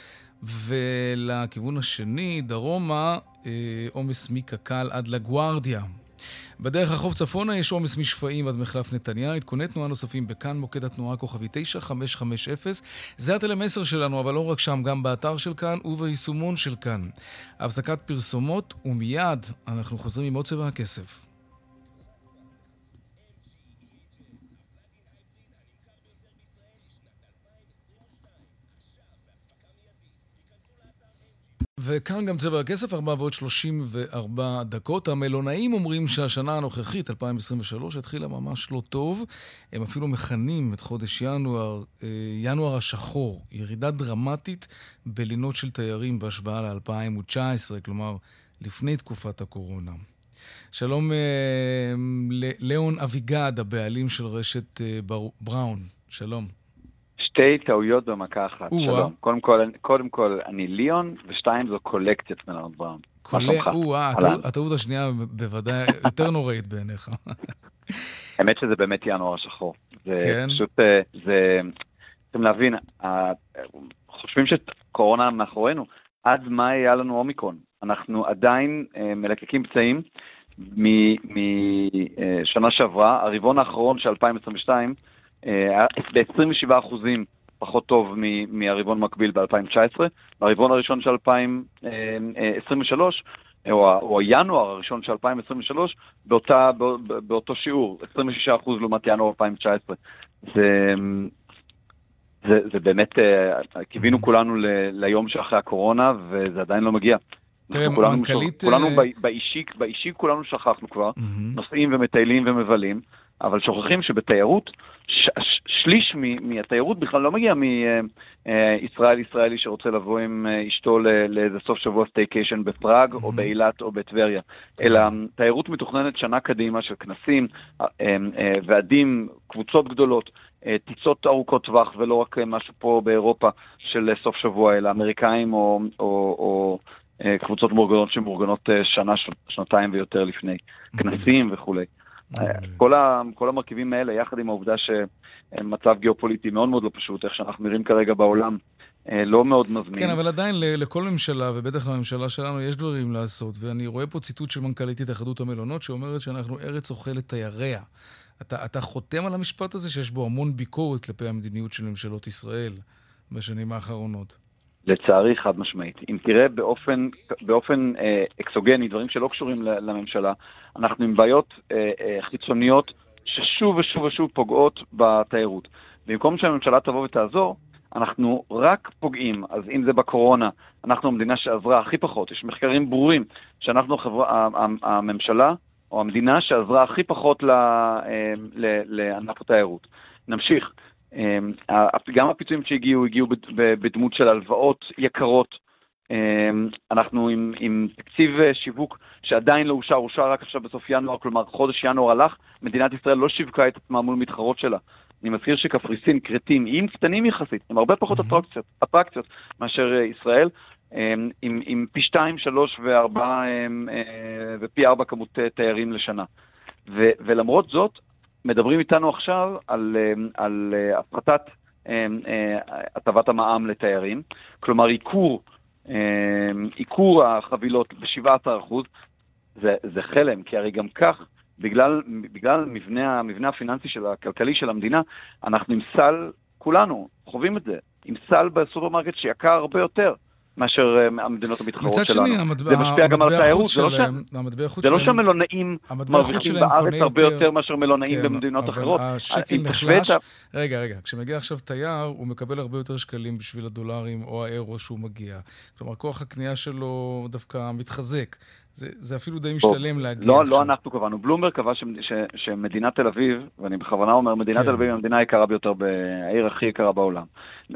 ולכיוון השני, דרומה, אה, עומס מקק"ל עד לגוארדיה. בדרך החוף צפונה יש עומס משפעים עד מחלף נתניה, עדכוני תנועה נוספים בכאן, מוקד התנועה כוכבי 9550. זה הטלמסר שלנו, אבל לא רק שם, גם באתר של כאן וביישומון של כאן. הפסקת פרסומות, ומיד אנחנו חוזרים עם עוד צבע הכסף. וכאן גם צבע הכסף, 4 ועוד 34 דקות. המלונאים אומרים שהשנה הנוכחית, 2023, התחילה ממש לא טוב. הם אפילו מכנים את חודש ינואר, אה, ינואר השחור, ירידה דרמטית בלינות של תיירים בהשוואה ל-2019, כלומר, לפני תקופת הקורונה. שלום אה, לליאון אביגד, הבעלים של רשת אה, בר- בראון. שלום. שתי טעויות במכה אחת. שלום. קודם כל, קודם כל, אני ליאון, ושתיים זו קולקציית מלארד בראון. אהלן. הטעות- השנייה בוודאי יותר נוראית בעיניך. האמת שזה באמת ינואר השחור. זה כן. פשוט, אה, זה... צריכים להבין, חושבים שקורונה מאחורינו. עד מאי היה לנו אומיקרון. אנחנו עדיין אה, מלקקים פצעים משנה שעברה, הרבעון האחרון של 2022 אה, היה ב-27 אחוזים פחות טוב מהרבעון מקביל ב-2019. ברבעון הראשון של 2023, או, ה- או ינואר הראשון של 2023, באותה, בא, באותו שיעור, 26 אחוז לעומת ינואר 2019. זה, זה, זה באמת, אה, קיווינו כולנו ל, ליום שאחרי הקורונה, וזה עדיין לא מגיע. תראה, כולנו, מנכ"לית, כולנו אה, באישי, באישי כולנו שכחנו כבר, מהמם. נוסעים ומטיילים ומבלים, אבל שוכחים שבתיירות, ש- ש- שליש מ- מהתיירות בכלל לא מגיע מישראל ישראלי שרוצה לבוא עם אה, אשתו לאיזה סוף שבוע staycation בפראג או באילת או בטבריה, אלא תיירות מתוכננת שנה קדימה של כנסים, אה, אה, ועדים, קבוצות גדולות, אה, טיסות ארוכות טווח ולא רק אה, משהו פה באירופה של אה, סוף שבוע, אלא אמריקאים או, או, או אה, קבוצות מאורגנות שמאורגנות אה, שנה, שנתיים ויותר לפני, כנסים וכולי. אה, כל, ה, כל המרכיבים האלה, יחד עם העובדה שמצב גיאופוליטי מאוד מאוד לא פשוט, איך שאנחנו נראים כרגע בעולם, אה, לא מאוד מזמין. כן, אבל עדיין לכל ממשלה, ובטח לממשלה שלנו, יש דברים לעשות. ואני רואה פה ציטוט של מנכ"לית התאחדות המלונות, שאומרת שאנחנו ארץ אוכלת תייריה. אתה, אתה חותם על המשפט הזה שיש בו המון ביקורת כלפי המדיניות של ממשלות ישראל בשנים האחרונות. לצערי, חד משמעית. אם תראה באופן, באופן אה, אקסוגני, דברים שלא קשורים לממשלה, אנחנו עם בעיות אה, אה, חיצוניות ששוב ושוב ושוב פוגעות בתיירות. במקום שהממשלה תבוא ותעזור, אנחנו רק פוגעים. אז אם זה בקורונה, אנחנו המדינה שעזרה הכי פחות. יש מחקרים ברורים שאנחנו החברה, ה- ה- הממשלה או המדינה שעזרה הכי פחות אה, לענף התיירות. נמשיך. אמ, גם הפיצויים שהגיעו, הגיעו בדמות של הלוואות יקרות. אמ, אנחנו עם, עם תקציב אה, שיווק שעדיין לא אושר, אושר רק עכשיו בסוף ינואר, כלומר חודש ינואר הלך, מדינת ישראל לא שיווקה את עצמה מול מתחרות שלה. אני מזכיר שקפריסין, כרתים, איים קטנים יחסית, הם הרבה פחות אטרקציות, אטרקציות מאשר אה, ישראל, אמ, עם, עם פי שתיים, שלוש וארבע אמ, אה, ופי ארבע כמות אה, תיירים לשנה. ו, ולמרות זאת, מדברים איתנו עכשיו על, אמ, על אה, הפחתת הטבת המע"מ לתיירים, כלומר ייקור, ייקור החבילות ב-17%, זה, זה חלם, כי הרי גם כך, בגלל, בגלל המבנה, המבנה הפיננסי של הכלכלי של המדינה, אנחנו עם סל, כולנו חווים את זה, עם סל בסופרמרקט שיקר הרבה יותר. מאשר אה, המדינות המתחרות שלנו. מצד שני, המטבע, זה משפיע גם על התיירות, זה לא, ש... זה לא שהמלונאים מרוויחים בארץ הרבה יותר, מאשר מלונאים כן, במדינות אחרות. השקל נחלש. רגע, רגע, כשמגיע עכשיו תייר, הוא מקבל הרבה יותר שקלים בשביל הדולרים או האירו שהוא מגיע. כלומר, כוח הקנייה שלו דווקא מתחזק. זה, זה אפילו די משתלם להגיע לא, לא אנחנו קבענו, בלומברג קבע ש, ש, שמדינת תל אביב, ואני בכוונה אומר, מדינת כן. תל אביב היא המדינה היקרה ביותר, העיר הכי יקרה בעולם.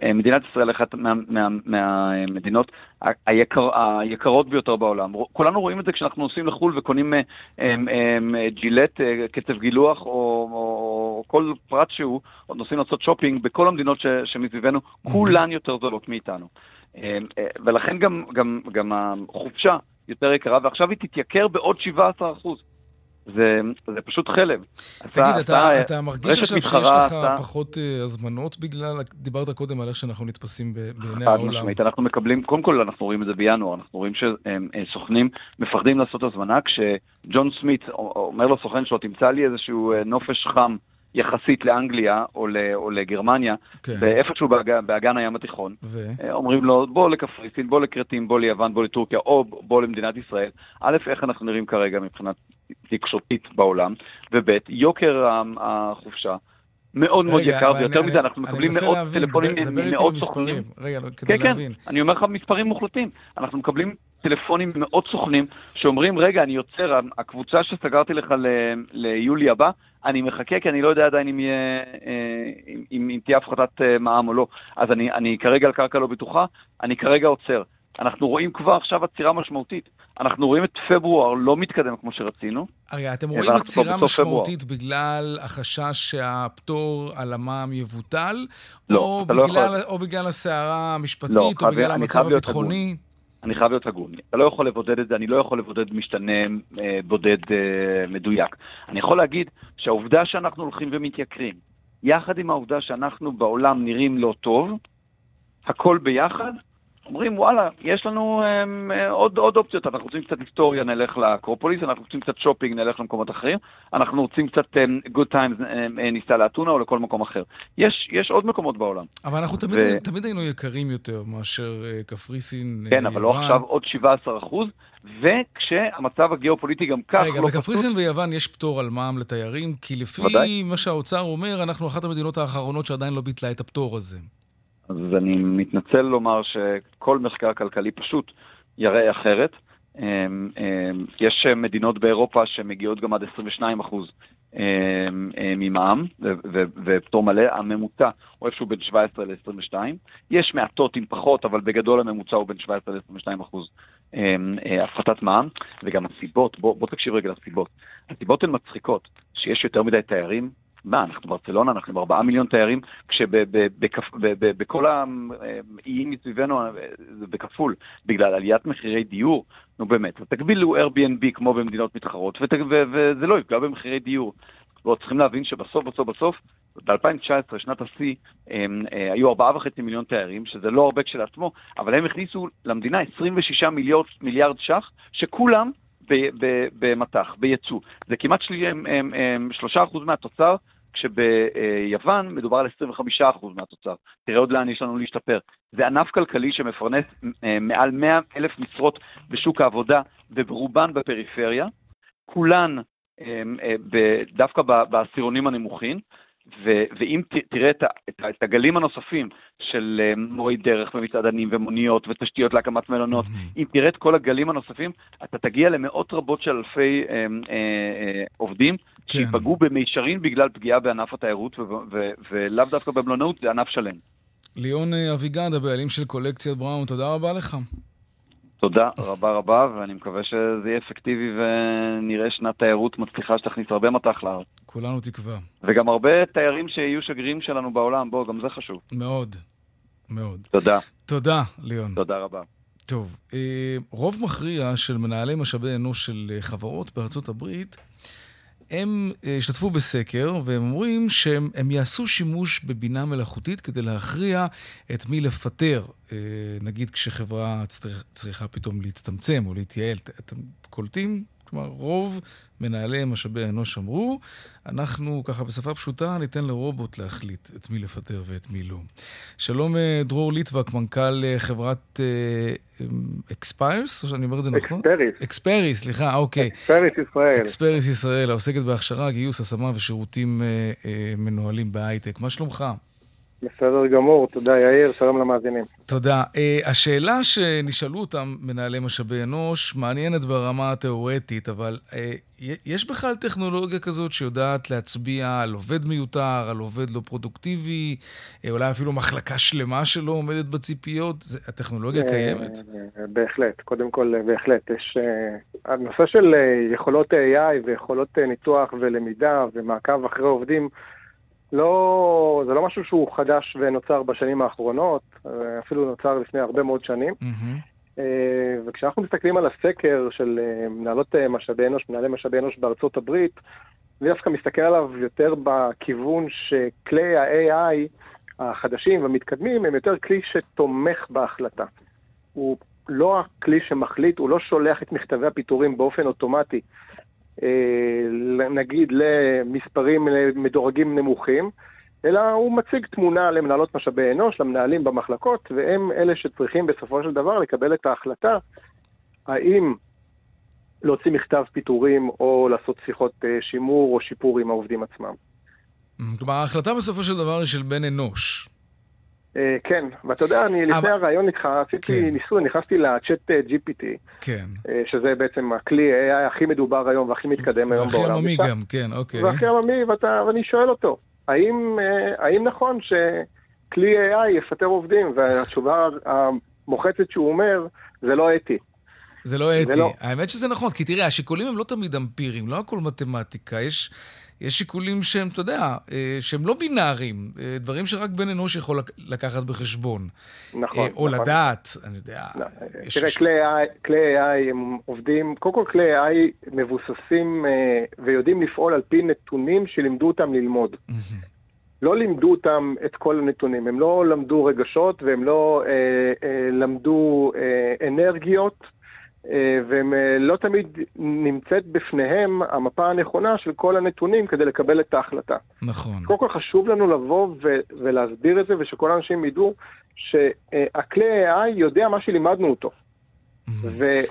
אה, מדינת ישראל היא אחת מהמדינות מה, מה, מה, היקר, היקרות ביותר בעולם. כולנו רואים את זה כשאנחנו נוסעים לחו"ל וקונים הם, הם, הם, ג'ילט, אה, קצב גילוח או, או, או כל פרט שהוא, או נוסעים לעשות שופינג, בכל המדינות ש, שמסביבנו, כולן יותר זולות מאיתנו. אה, ולכן גם, גם, גם החופשה יותר יקרה, ועכשיו היא תתייקר בעוד 17 אחוז. זה, זה פשוט חלם. תגיד, אתה, אתה, אתה מרגיש עכשיו שיש לך אתה... פחות uh, הזמנות בגלל, דיברת קודם על איך שאנחנו נתפסים בעיני העולם. חד משמעית, אנחנו מקבלים, קודם כל אנחנו רואים את זה בינואר, אנחנו רואים שסוכנים מפחדים לעשות הזמנה, כשג'ון סמית אומר לסוכן שלו, תמצא לי איזשהו אה, נופש חם. יחסית לאנגליה או, ל, או לגרמניה, כן. ואיפשהו באג, באגן הים התיכון. ו... אה, אומרים לו, בוא לקפריסין, בוא לכרתים, בוא ליוון, בוא לטורקיה, או בוא למדינת ישראל. א', איך אנחנו נראים כרגע מבחינת תקשורתית בעולם, וב', יוקר החופשה. מאוד מאוד יקר, ויותר מזה, אנחנו מקבלים מאות טלפונים ממאות סוכנים. רגע, לא, כדי כן, להבין. כן, אני אומר לך מספרים מוחלטים. אנחנו מקבלים טלפונים ממאות סוכנים שאומרים, רגע, אני יוצר, הקבוצה שסגרתי לך ליולי הבא, אני מחכה כי אני לא יודע עדיין אם, יהיה, אה, אם, אם, אם תהיה הפחתת אה, מע"מ או לא. אז אני, אני כרגע על קרקע לא בטוחה, אני כרגע עוצר. אנחנו רואים כבר עכשיו עצירה משמעותית. אנחנו רואים את פברואר לא מתקדם כמו שרצינו. הרי אתם רואים עצירה משמעותית פברואר. בגלל החשש שהפטור על המע"מ יבוטל, לא, או, לא בגלל, לא או בגלל הסערה המשפטית, לא, או בגלל המצב הביטחוני? אני חייב להיות הגון. אתה לא יכול לבודד את זה, אני לא יכול לבודד משתנה אה, בודד אה, מדויק. אני יכול להגיד שהעובדה שאנחנו הולכים ומתייקרים, יחד עם העובדה שאנחנו בעולם נראים לא טוב, הכל ביחד, אומרים, וואלה, יש לנו um, עוד, עוד אופציות, אנחנו רוצים קצת היסטוריה, נלך לאקרופוליס, אנחנו רוצים קצת שופינג, נלך למקומות אחרים, אנחנו רוצים קצת um, good times, um, ניסע לאתונה או לכל מקום אחר. יש, יש עוד מקומות בעולם. אבל אנחנו תמיד, ו... תמיד היינו יקרים יותר מאשר uh, קפריסין, כן, יוון. אבל לא עכשיו עוד 17 אחוז. וכשהמצב הגיאופוליטי גם כך רגע, לא בקפריסין פשוט... ויוון יש פטור על מע"מ לתיירים, כי לפי ודאי. מה שהאוצר אומר, אנחנו אחת המדינות האחרונות שעדיין לא ביטלה את הפטור הזה. אז אני מתנצל לומר שכל מחקר כלכלי פשוט יראה אחרת. אמ, אמ, יש מדינות באירופה שמגיעות גם עד 22 אחוז אמ, ממע"מ ופטור מלא, הממוצע הוא איפשהו בין 17 ל-22. יש מעטות עם פחות, אבל בגדול הממוצע הוא בין 17 ל-22 אחוז הפחתת מע"מ, וגם הסיבות, בוא, בוא תקשיב רגע לסיבות. הסיבות הן מצחיקות, שיש יותר מדי תיירים, מה, אנחנו ברצלונה, אנחנו עם ארבעה מיליון תיירים, כשבכל האיים מסביבנו זה בכפול, בגלל עליית מחירי דיור, נו באמת, תגבילו Airbnb כמו במדינות מתחרות, וזה לא יפגע במחירי דיור. ועוד צריכים להבין שבסוף, בסוף, בסוף, ב-2019, שנת השיא, אה, היו 4.5 מיליון תיירים, שזה לא הרבה כשלעצמו, אבל הם הכניסו למדינה 26 מיליארד, מיליארד ש"ח, שכולם במטח, בייצוא. זה כמעט 3% מהתוצר כשביוון מדובר על 25% מהתוצר. תראה עוד לאן יש לנו להשתפר. זה ענף כלכלי שמפרנס אה, מעל 100 אלף משרות בשוק העבודה, וברובן בפריפריה, כולן אה, אה, דווקא בעשירונים הנמוכים, ו- ואם ת- תראה את, את, את הגלים הנוספים של uh, מורי דרך ומסעדנים ומוניות ותשתיות להקמת מלונות, mm-hmm. אם תראה את כל הגלים הנוספים, אתה תגיע למאות רבות של אלפי uh, uh, uh, עובדים כן. שיפגעו במישרין בגלל פגיעה בענף התיירות, ו- ו- ולאו דווקא במלונאות, זה ענף שלם. ליאון אביגד, הבעלים של קולקציית בראון, תודה רבה לך. תודה רבה רבה, ואני מקווה שזה יהיה אפקטיבי ונראה שנת תיירות מצליחה שתכניס הרבה מטח לארץ. כולנו תקווה. וגם הרבה תיירים שיהיו שגרירים שלנו בעולם, בוא, גם זה חשוב. מאוד, מאוד. תודה. תודה, ליאון. תודה רבה. טוב, אה, רוב מכריע של מנהלי משאבי אנוש של אה, חברות בארצות הברית, הם אה, השתתפו בסקר, והם אומרים שהם יעשו שימוש בבינה מלאכותית כדי להכריע את מי לפטר, נגיד כשחברה צריכה פתאום להצטמצם או להתייעל. אתם קולטים? כלומר, רוב מנהלי משאבי אנוש אמרו, אנחנו ככה בשפה פשוטה ניתן לרובוט להחליט את מי לפטר ואת מי לא. שלום אה, דרור ליטבק, מנכ"ל אה, חברת אקספיירס, או שאני אומר את זה נכון? Experis. Experis, סליחה, אוקיי. Experis ישראל. Experis ישראל, העוסקת בהכשרה, גיוס, השמה ושירותים מנוהלים בהייטק. מה שלומך? בסדר גמור, תודה יאיר, שלום למאזינים. תודה. אה, השאלה שנשאלו אותם מנהלי משאבי אנוש מעניינת ברמה התיאורטית, אבל אה, יש בכלל טכנולוגיה כזאת שיודעת להצביע על עובד מיותר, על עובד לא פרודוקטיבי, אה, אולי אפילו מחלקה שלמה שלא עומדת בציפיות? זה, הטכנולוגיה קיימת? בהחלט, קודם כל בהחלט. יש... הנושא של יכולות AI ויכולות ניתוח ולמידה ומעקב אחרי עובדים, לא, זה לא משהו שהוא חדש ונוצר בשנים האחרונות, אפילו נוצר לפני הרבה מאוד שנים. Mm-hmm. וכשאנחנו מסתכלים על הסקר של אה, מנהלות אה, משאבי אנוש, מנהלי משאבי אנוש בארצות הברית, אני דווקא מסתכל עליו יותר בכיוון שכלי ה-AI החדשים והמתקדמים הם יותר כלי שתומך בהחלטה. הוא לא הכלי שמחליט, הוא לא שולח את מכתבי הפיטורים באופן אוטומטי אה, נגיד למספרים מדורגים נמוכים, אלא הוא מציג תמונה למנהלות משאבי אנוש, למנהלים במחלקות, והם אלה שצריכים בסופו של דבר לקבל את ההחלטה האם להוציא מכתב פיטורים או לעשות שיחות אה, שימור או שיפור עם העובדים עצמם. כלומר, ההחלטה בסופו של דבר היא של בן אנוש. אה, כן, ואתה יודע, אני לפני הרעיון איתך עשיתי כן. ניסוי, נכנסתי לצ'אט אה, GPT, כן. אה, שזה בעצם הכלי AI הכי מדובר היום והכי מתקדם היום בעולם. והכי עממי גם, כן, אוקיי. והכי עממי, ואני שואל אותו, האם, נכון שכלי AI יפטר עובדים? והתשובה המוחצת שהוא אומר, זה לא אתי. זה לא אתי. לא. האמת שזה נכון, כי תראה, השיקולים הם לא תמיד אמפיריים, לא הכל מתמטיקה. יש... יש שיקולים שהם, אתה יודע, אה, שהם לא בינאריים, אה, דברים שרק בן אנוש יכול לקחת בחשבון. נכון. אה, או נכון. לדעת, אני יודע. לא, תראה, ש... כלי, AI, כלי AI הם עובדים, קודם כל כלי AI מבוססים ויודעים לפעול על פי נתונים שלימדו אותם ללמוד. לא לימדו אותם את כל הנתונים, הם לא למדו רגשות והם לא אה, אה, למדו אה, אנרגיות. אה, והם אה, לא תמיד נמצאת בפניהם המפה הנכונה של כל הנתונים כדי לקבל את ההחלטה. נכון. קודם כל חשוב לנו לבוא ו- ולהסביר את זה, ושכל האנשים ידעו שהכלי AI יודע מה שלימדנו אותו.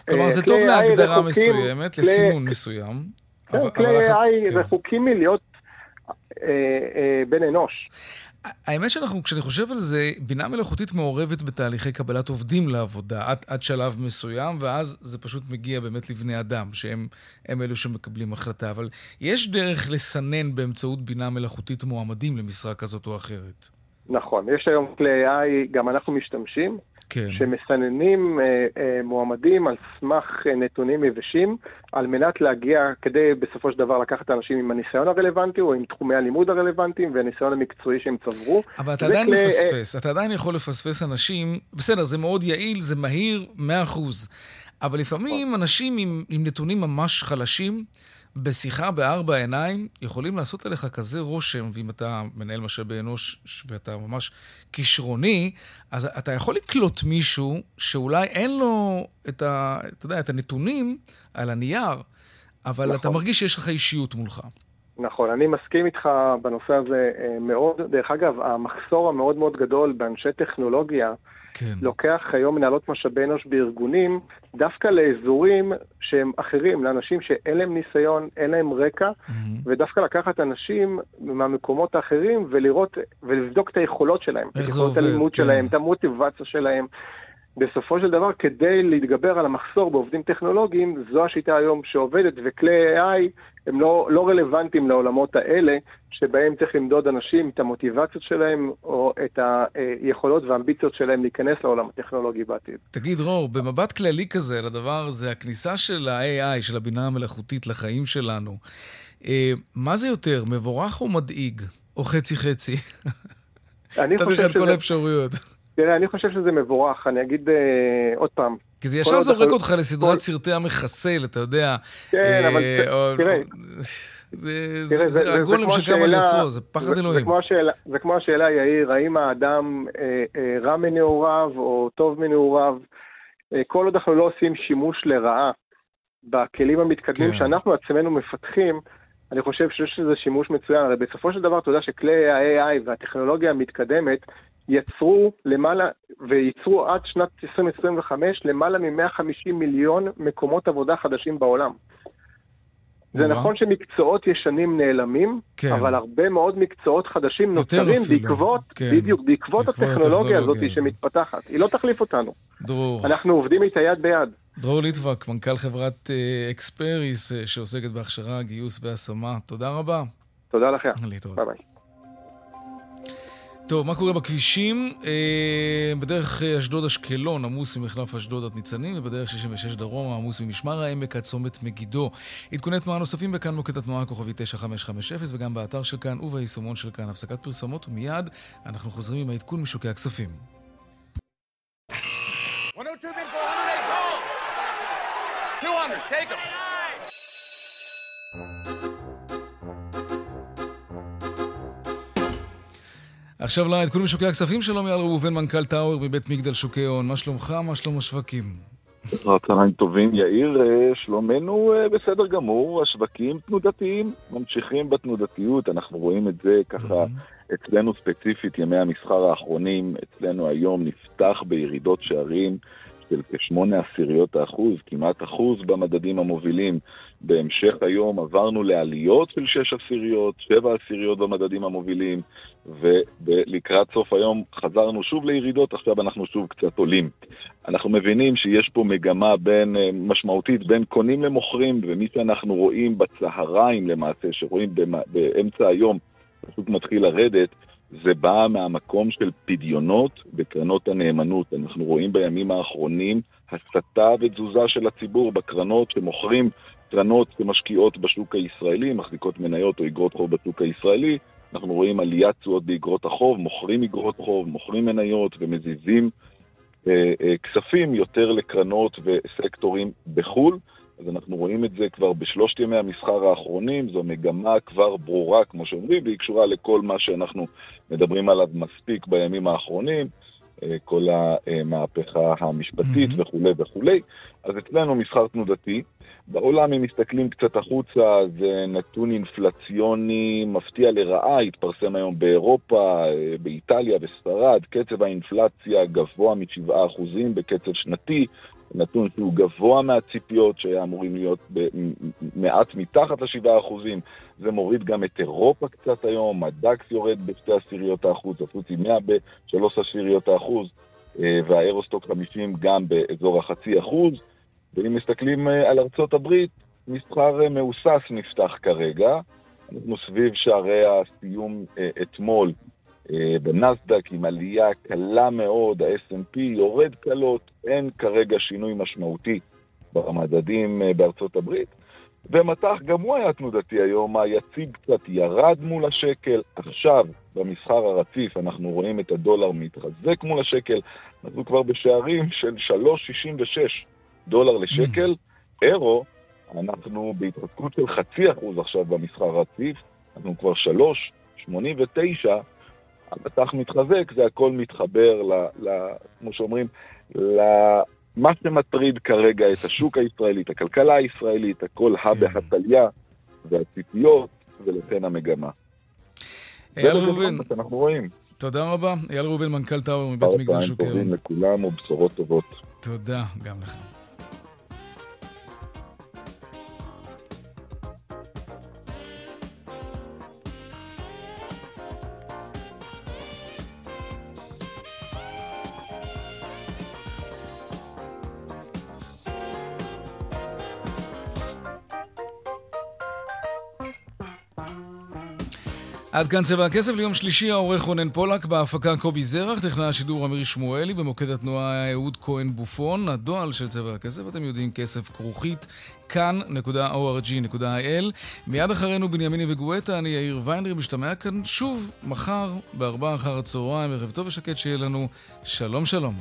כלומר, זה טוב להגדרה מסוימת, לסימון מסוים. כן, כלי AI כן. רחוקים מלהיות אה, בן אנוש. האמת שאנחנו, כשאני חושב על זה, בינה מלאכותית מעורבת בתהליכי קבלת עובדים לעבודה עד, עד שלב מסוים, ואז זה פשוט מגיע באמת לבני אדם, שהם אלו שמקבלים החלטה. אבל יש דרך לסנן באמצעות בינה מלאכותית מועמדים למשרה כזאת או אחרת. נכון, יש היום כלי AI, גם אנחנו משתמשים. כן. שמסננים אה, אה, מועמדים על סמך אה, נתונים יבשים, על מנת להגיע, כדי בסופו של דבר לקחת אנשים עם הניסיון הרלוונטי, או עם תחומי הלימוד הרלוונטיים, והניסיון המקצועי שהם צברו. אבל אתה עדיין כלי, מפספס, אה... אתה עדיין יכול לפספס אנשים, בסדר, זה מאוד יעיל, זה מהיר, 100%. אבל לפעמים נכון. אנשים עם, עם נתונים ממש חלשים, בשיחה בארבע עיניים יכולים לעשות עליך כזה רושם, ואם אתה מנהל משאבי אנוש ואתה ממש כישרוני, אז אתה יכול לקלוט מישהו שאולי אין לו את, ה, אתה יודע, את הנתונים על הנייר, אבל נכון. אתה מרגיש שיש לך אישיות מולך. נכון, אני מסכים איתך בנושא הזה אה, מאוד. דרך אגב, המחסור המאוד מאוד גדול באנשי טכנולוגיה, כן. לוקח היום מנהלות משאבי אנוש בארגונים דווקא לאזורים שהם אחרים, לאנשים שאין להם ניסיון, אין להם רקע, mm-hmm. ודווקא לקחת אנשים מהמקומות האחרים ולראות ולבדוק את היכולות שלהם. איך זה עובד, את הלימוד כן. שלהם, את המוטיבציה שלהם. בסופו של דבר, כדי להתגבר על המחסור בעובדים טכנולוגיים, זו השיטה היום שעובדת, וכלי AI הם לא, לא רלוונטיים לעולמות האלה, שבהם צריך למדוד אנשים את המוטיבציות שלהם, או את היכולות והאמביציות שלהם להיכנס לעולם הטכנולוגי בעתיד. תגיד, רור, במבט כללי כזה לדבר הזה, הכניסה של ה-AI, של הבינה המלאכותית לחיים שלנו, אה, מה זה יותר, מבורך או מדאיג? או חצי-חצי? אני חושב שזה... כל האפשרויות. תראה, אני חושב שזה מבורך, אני אגיד אה, עוד פעם. כי זה ישר זורק אותך לסדרת כל- סרטי המחסל, אתה יודע. כן, אה, אבל או- תראה. או- זה- תראה, זה זה הגולם שקם על יוצרו, זה פחד זה- אלוהים. זה כמו השאלה- זה כמו השאלה, יאיר, האם האדם אה, אה, רע מנעוריו או טוב מנעוריו? אה, כל עוד אנחנו לא עושים שימוש לרעה בכלים המתקדמים כן. שאנחנו עצמנו מפתחים, אני חושב שיש לזה שימוש מצוין. הרי בסופו של דבר, אתה יודע שכלי ה-AI והטכנולוגיה המתקדמת יצרו למעלה, וייצרו עד שנת 2025 למעלה מ-150 מיליון מקומות עבודה חדשים בעולם. זה. נכון שמקצועות ישנים נעלמים, כן. אבל הרבה מאוד מקצועות חדשים נוצרים אפילו, בעקבות, כן. בדיוק, בעקבות בעקבות הטכנולוגיה הזאת הזאת. שמתפתחת. היא לא תחליף אותנו. דרור. אנחנו עובדים איתה יד ביד. דרור ליטבק, מנכ"ל חברת אה, Experis, אה, שעוסקת בהכשרה, גיוס והשמה. תודה רבה. תודה לכם. להתראות. ביי ביי. טוב, מה קורה בכבישים? אה, בדרך אה, אשדוד-אשקלון עמוס ממחלף אשדוד עד ניצנים, ובדרך 66 דרומה עמוס ממשמר העמק עד צומת מגידו. עדכוני תנועה נוספים בכאן מוקד התנועה הכוכבי 9550, וגם באתר של כאן וביישומון של כאן. הפסקת פרסומות, ומיד אנחנו חוזרים עם העדכון משוקי הכספים. 102 bid for 108 sold. 200, take them. עכשיו לעדכון משוקי הכספים שלום, יאל ראובן, מנכ"ל טאוור מבית מגדל שוקי הון. מה שלומך? מה שלום השווקים? צהריים טובים, יאיר, אה, שלומנו אה, בסדר גמור, השווקים תנודתיים, ממשיכים בתנודתיות, אנחנו רואים את זה ככה אצלנו ספציפית, ימי המסחר האחרונים, אצלנו היום נפתח בירידות שערים של כשמונה עשיריות האחוז, כמעט אחוז במדדים המובילים. בהמשך היום עברנו לעליות של שש עשיריות, שבע עשיריות במדדים המובילים, ולקראת סוף היום חזרנו שוב לירידות, עכשיו אנחנו שוב קצת עולים. אנחנו מבינים שיש פה מגמה בין, אה, משמעותית בין קונים למוכרים, ומי שאנחנו רואים בצהריים למעשה, שרואים באמצע היום, פשוט מתחיל לרדת, זה בא מהמקום של פדיונות בקרנות הנאמנות. אנחנו רואים בימים האחרונים הסתה ותזוזה של הציבור בקרנות שמוכרים קרנות שמשקיעות בשוק הישראלי, מחזיקות מניות או אגרות חוב בשוק הישראלי. אנחנו רואים עליית תשואות באגרות החוב, מוכרים אגרות חוב, מוכרים מניות ומזיזים אה, אה, כספים יותר לקרנות וסקטורים בחו"ל. אז אנחנו רואים את זה כבר בשלושת ימי המסחר האחרונים, זו מגמה כבר ברורה, כמו שאומרים, והיא קשורה לכל מה שאנחנו מדברים עליו מספיק בימים האחרונים, אה, כל המהפכה המשפטית מהמם. וכולי וכולי. אז אצלנו מסחר תנודתי. בעולם, אם מסתכלים קצת החוצה, זה נתון אינפלציוני מפתיע לרעה, התפרסם היום באירופה, אה, באיטליה, בספרד, קצב האינפלציה גבוה מ-7% בקצב שנתי, נתון שהוא גבוה מהציפיות שהיה אמורים להיות ב- מעט מתחת ל-7%. זה מוריד גם את אירופה קצת היום, הדקס יורד בשתי עשיריות האחוז, הפוצי 100 בשלוש עשיריות האחוז, אה, והאירוסטוק 50 גם באזור החצי אחוז. ואם מסתכלים אה, על ארצות הברית, מסחר אה, מהוסס נפתח כרגע. אנחנו סביב שערי הסיום אה, אתמול בנסדק עם עלייה קלה מאוד, ה-S&P יורד קלות, אין כרגע שינוי משמעותי במדדים בארצות הברית. ומטח גם הוא היה תנודתי היום, היציב קצת ירד מול השקל. עכשיו, במסחר הרציף, אנחנו רואים את הדולר מתחזק מול השקל, אנחנו כבר בשערים של 3.66 דולר לשקל. אירו, אנחנו בהתחזקות של חצי אחוז עכשיו במסחר הרציף, אנחנו כבר 3.89, המטח מתחזק, זה הכל מתחבר, ל, ל, כמו שאומרים, למה שמטריד כרגע את השוק הישראלי, את הכלכלה הישראלית, הכל הא בהטליה והציפיות, ולכן המגמה. אייל ראובן, מה. תודה רבה. אייל ראובן, מנכ"ל טאוור מבית מגדל טובים הון. לכולם ובשורות טובות. תודה, גם לך. עד כאן צבע הכסף ליום שלישי, העורך רונן פולק, בהפקה קובי זרח, טכנאי השידור אמיר שמואלי, במוקד התנועה אהוד כהן בופון, הדועל של צבע הכסף, אתם יודעים, כסף כרוכית, כאן.org.il. מיד אחרינו בנימיני וגואטה, אני יאיר ויינרי, משתמע כאן שוב מחר, בארבעה אחר הצהריים, ערב טוב ושקט שיהיה לנו. שלום שלום.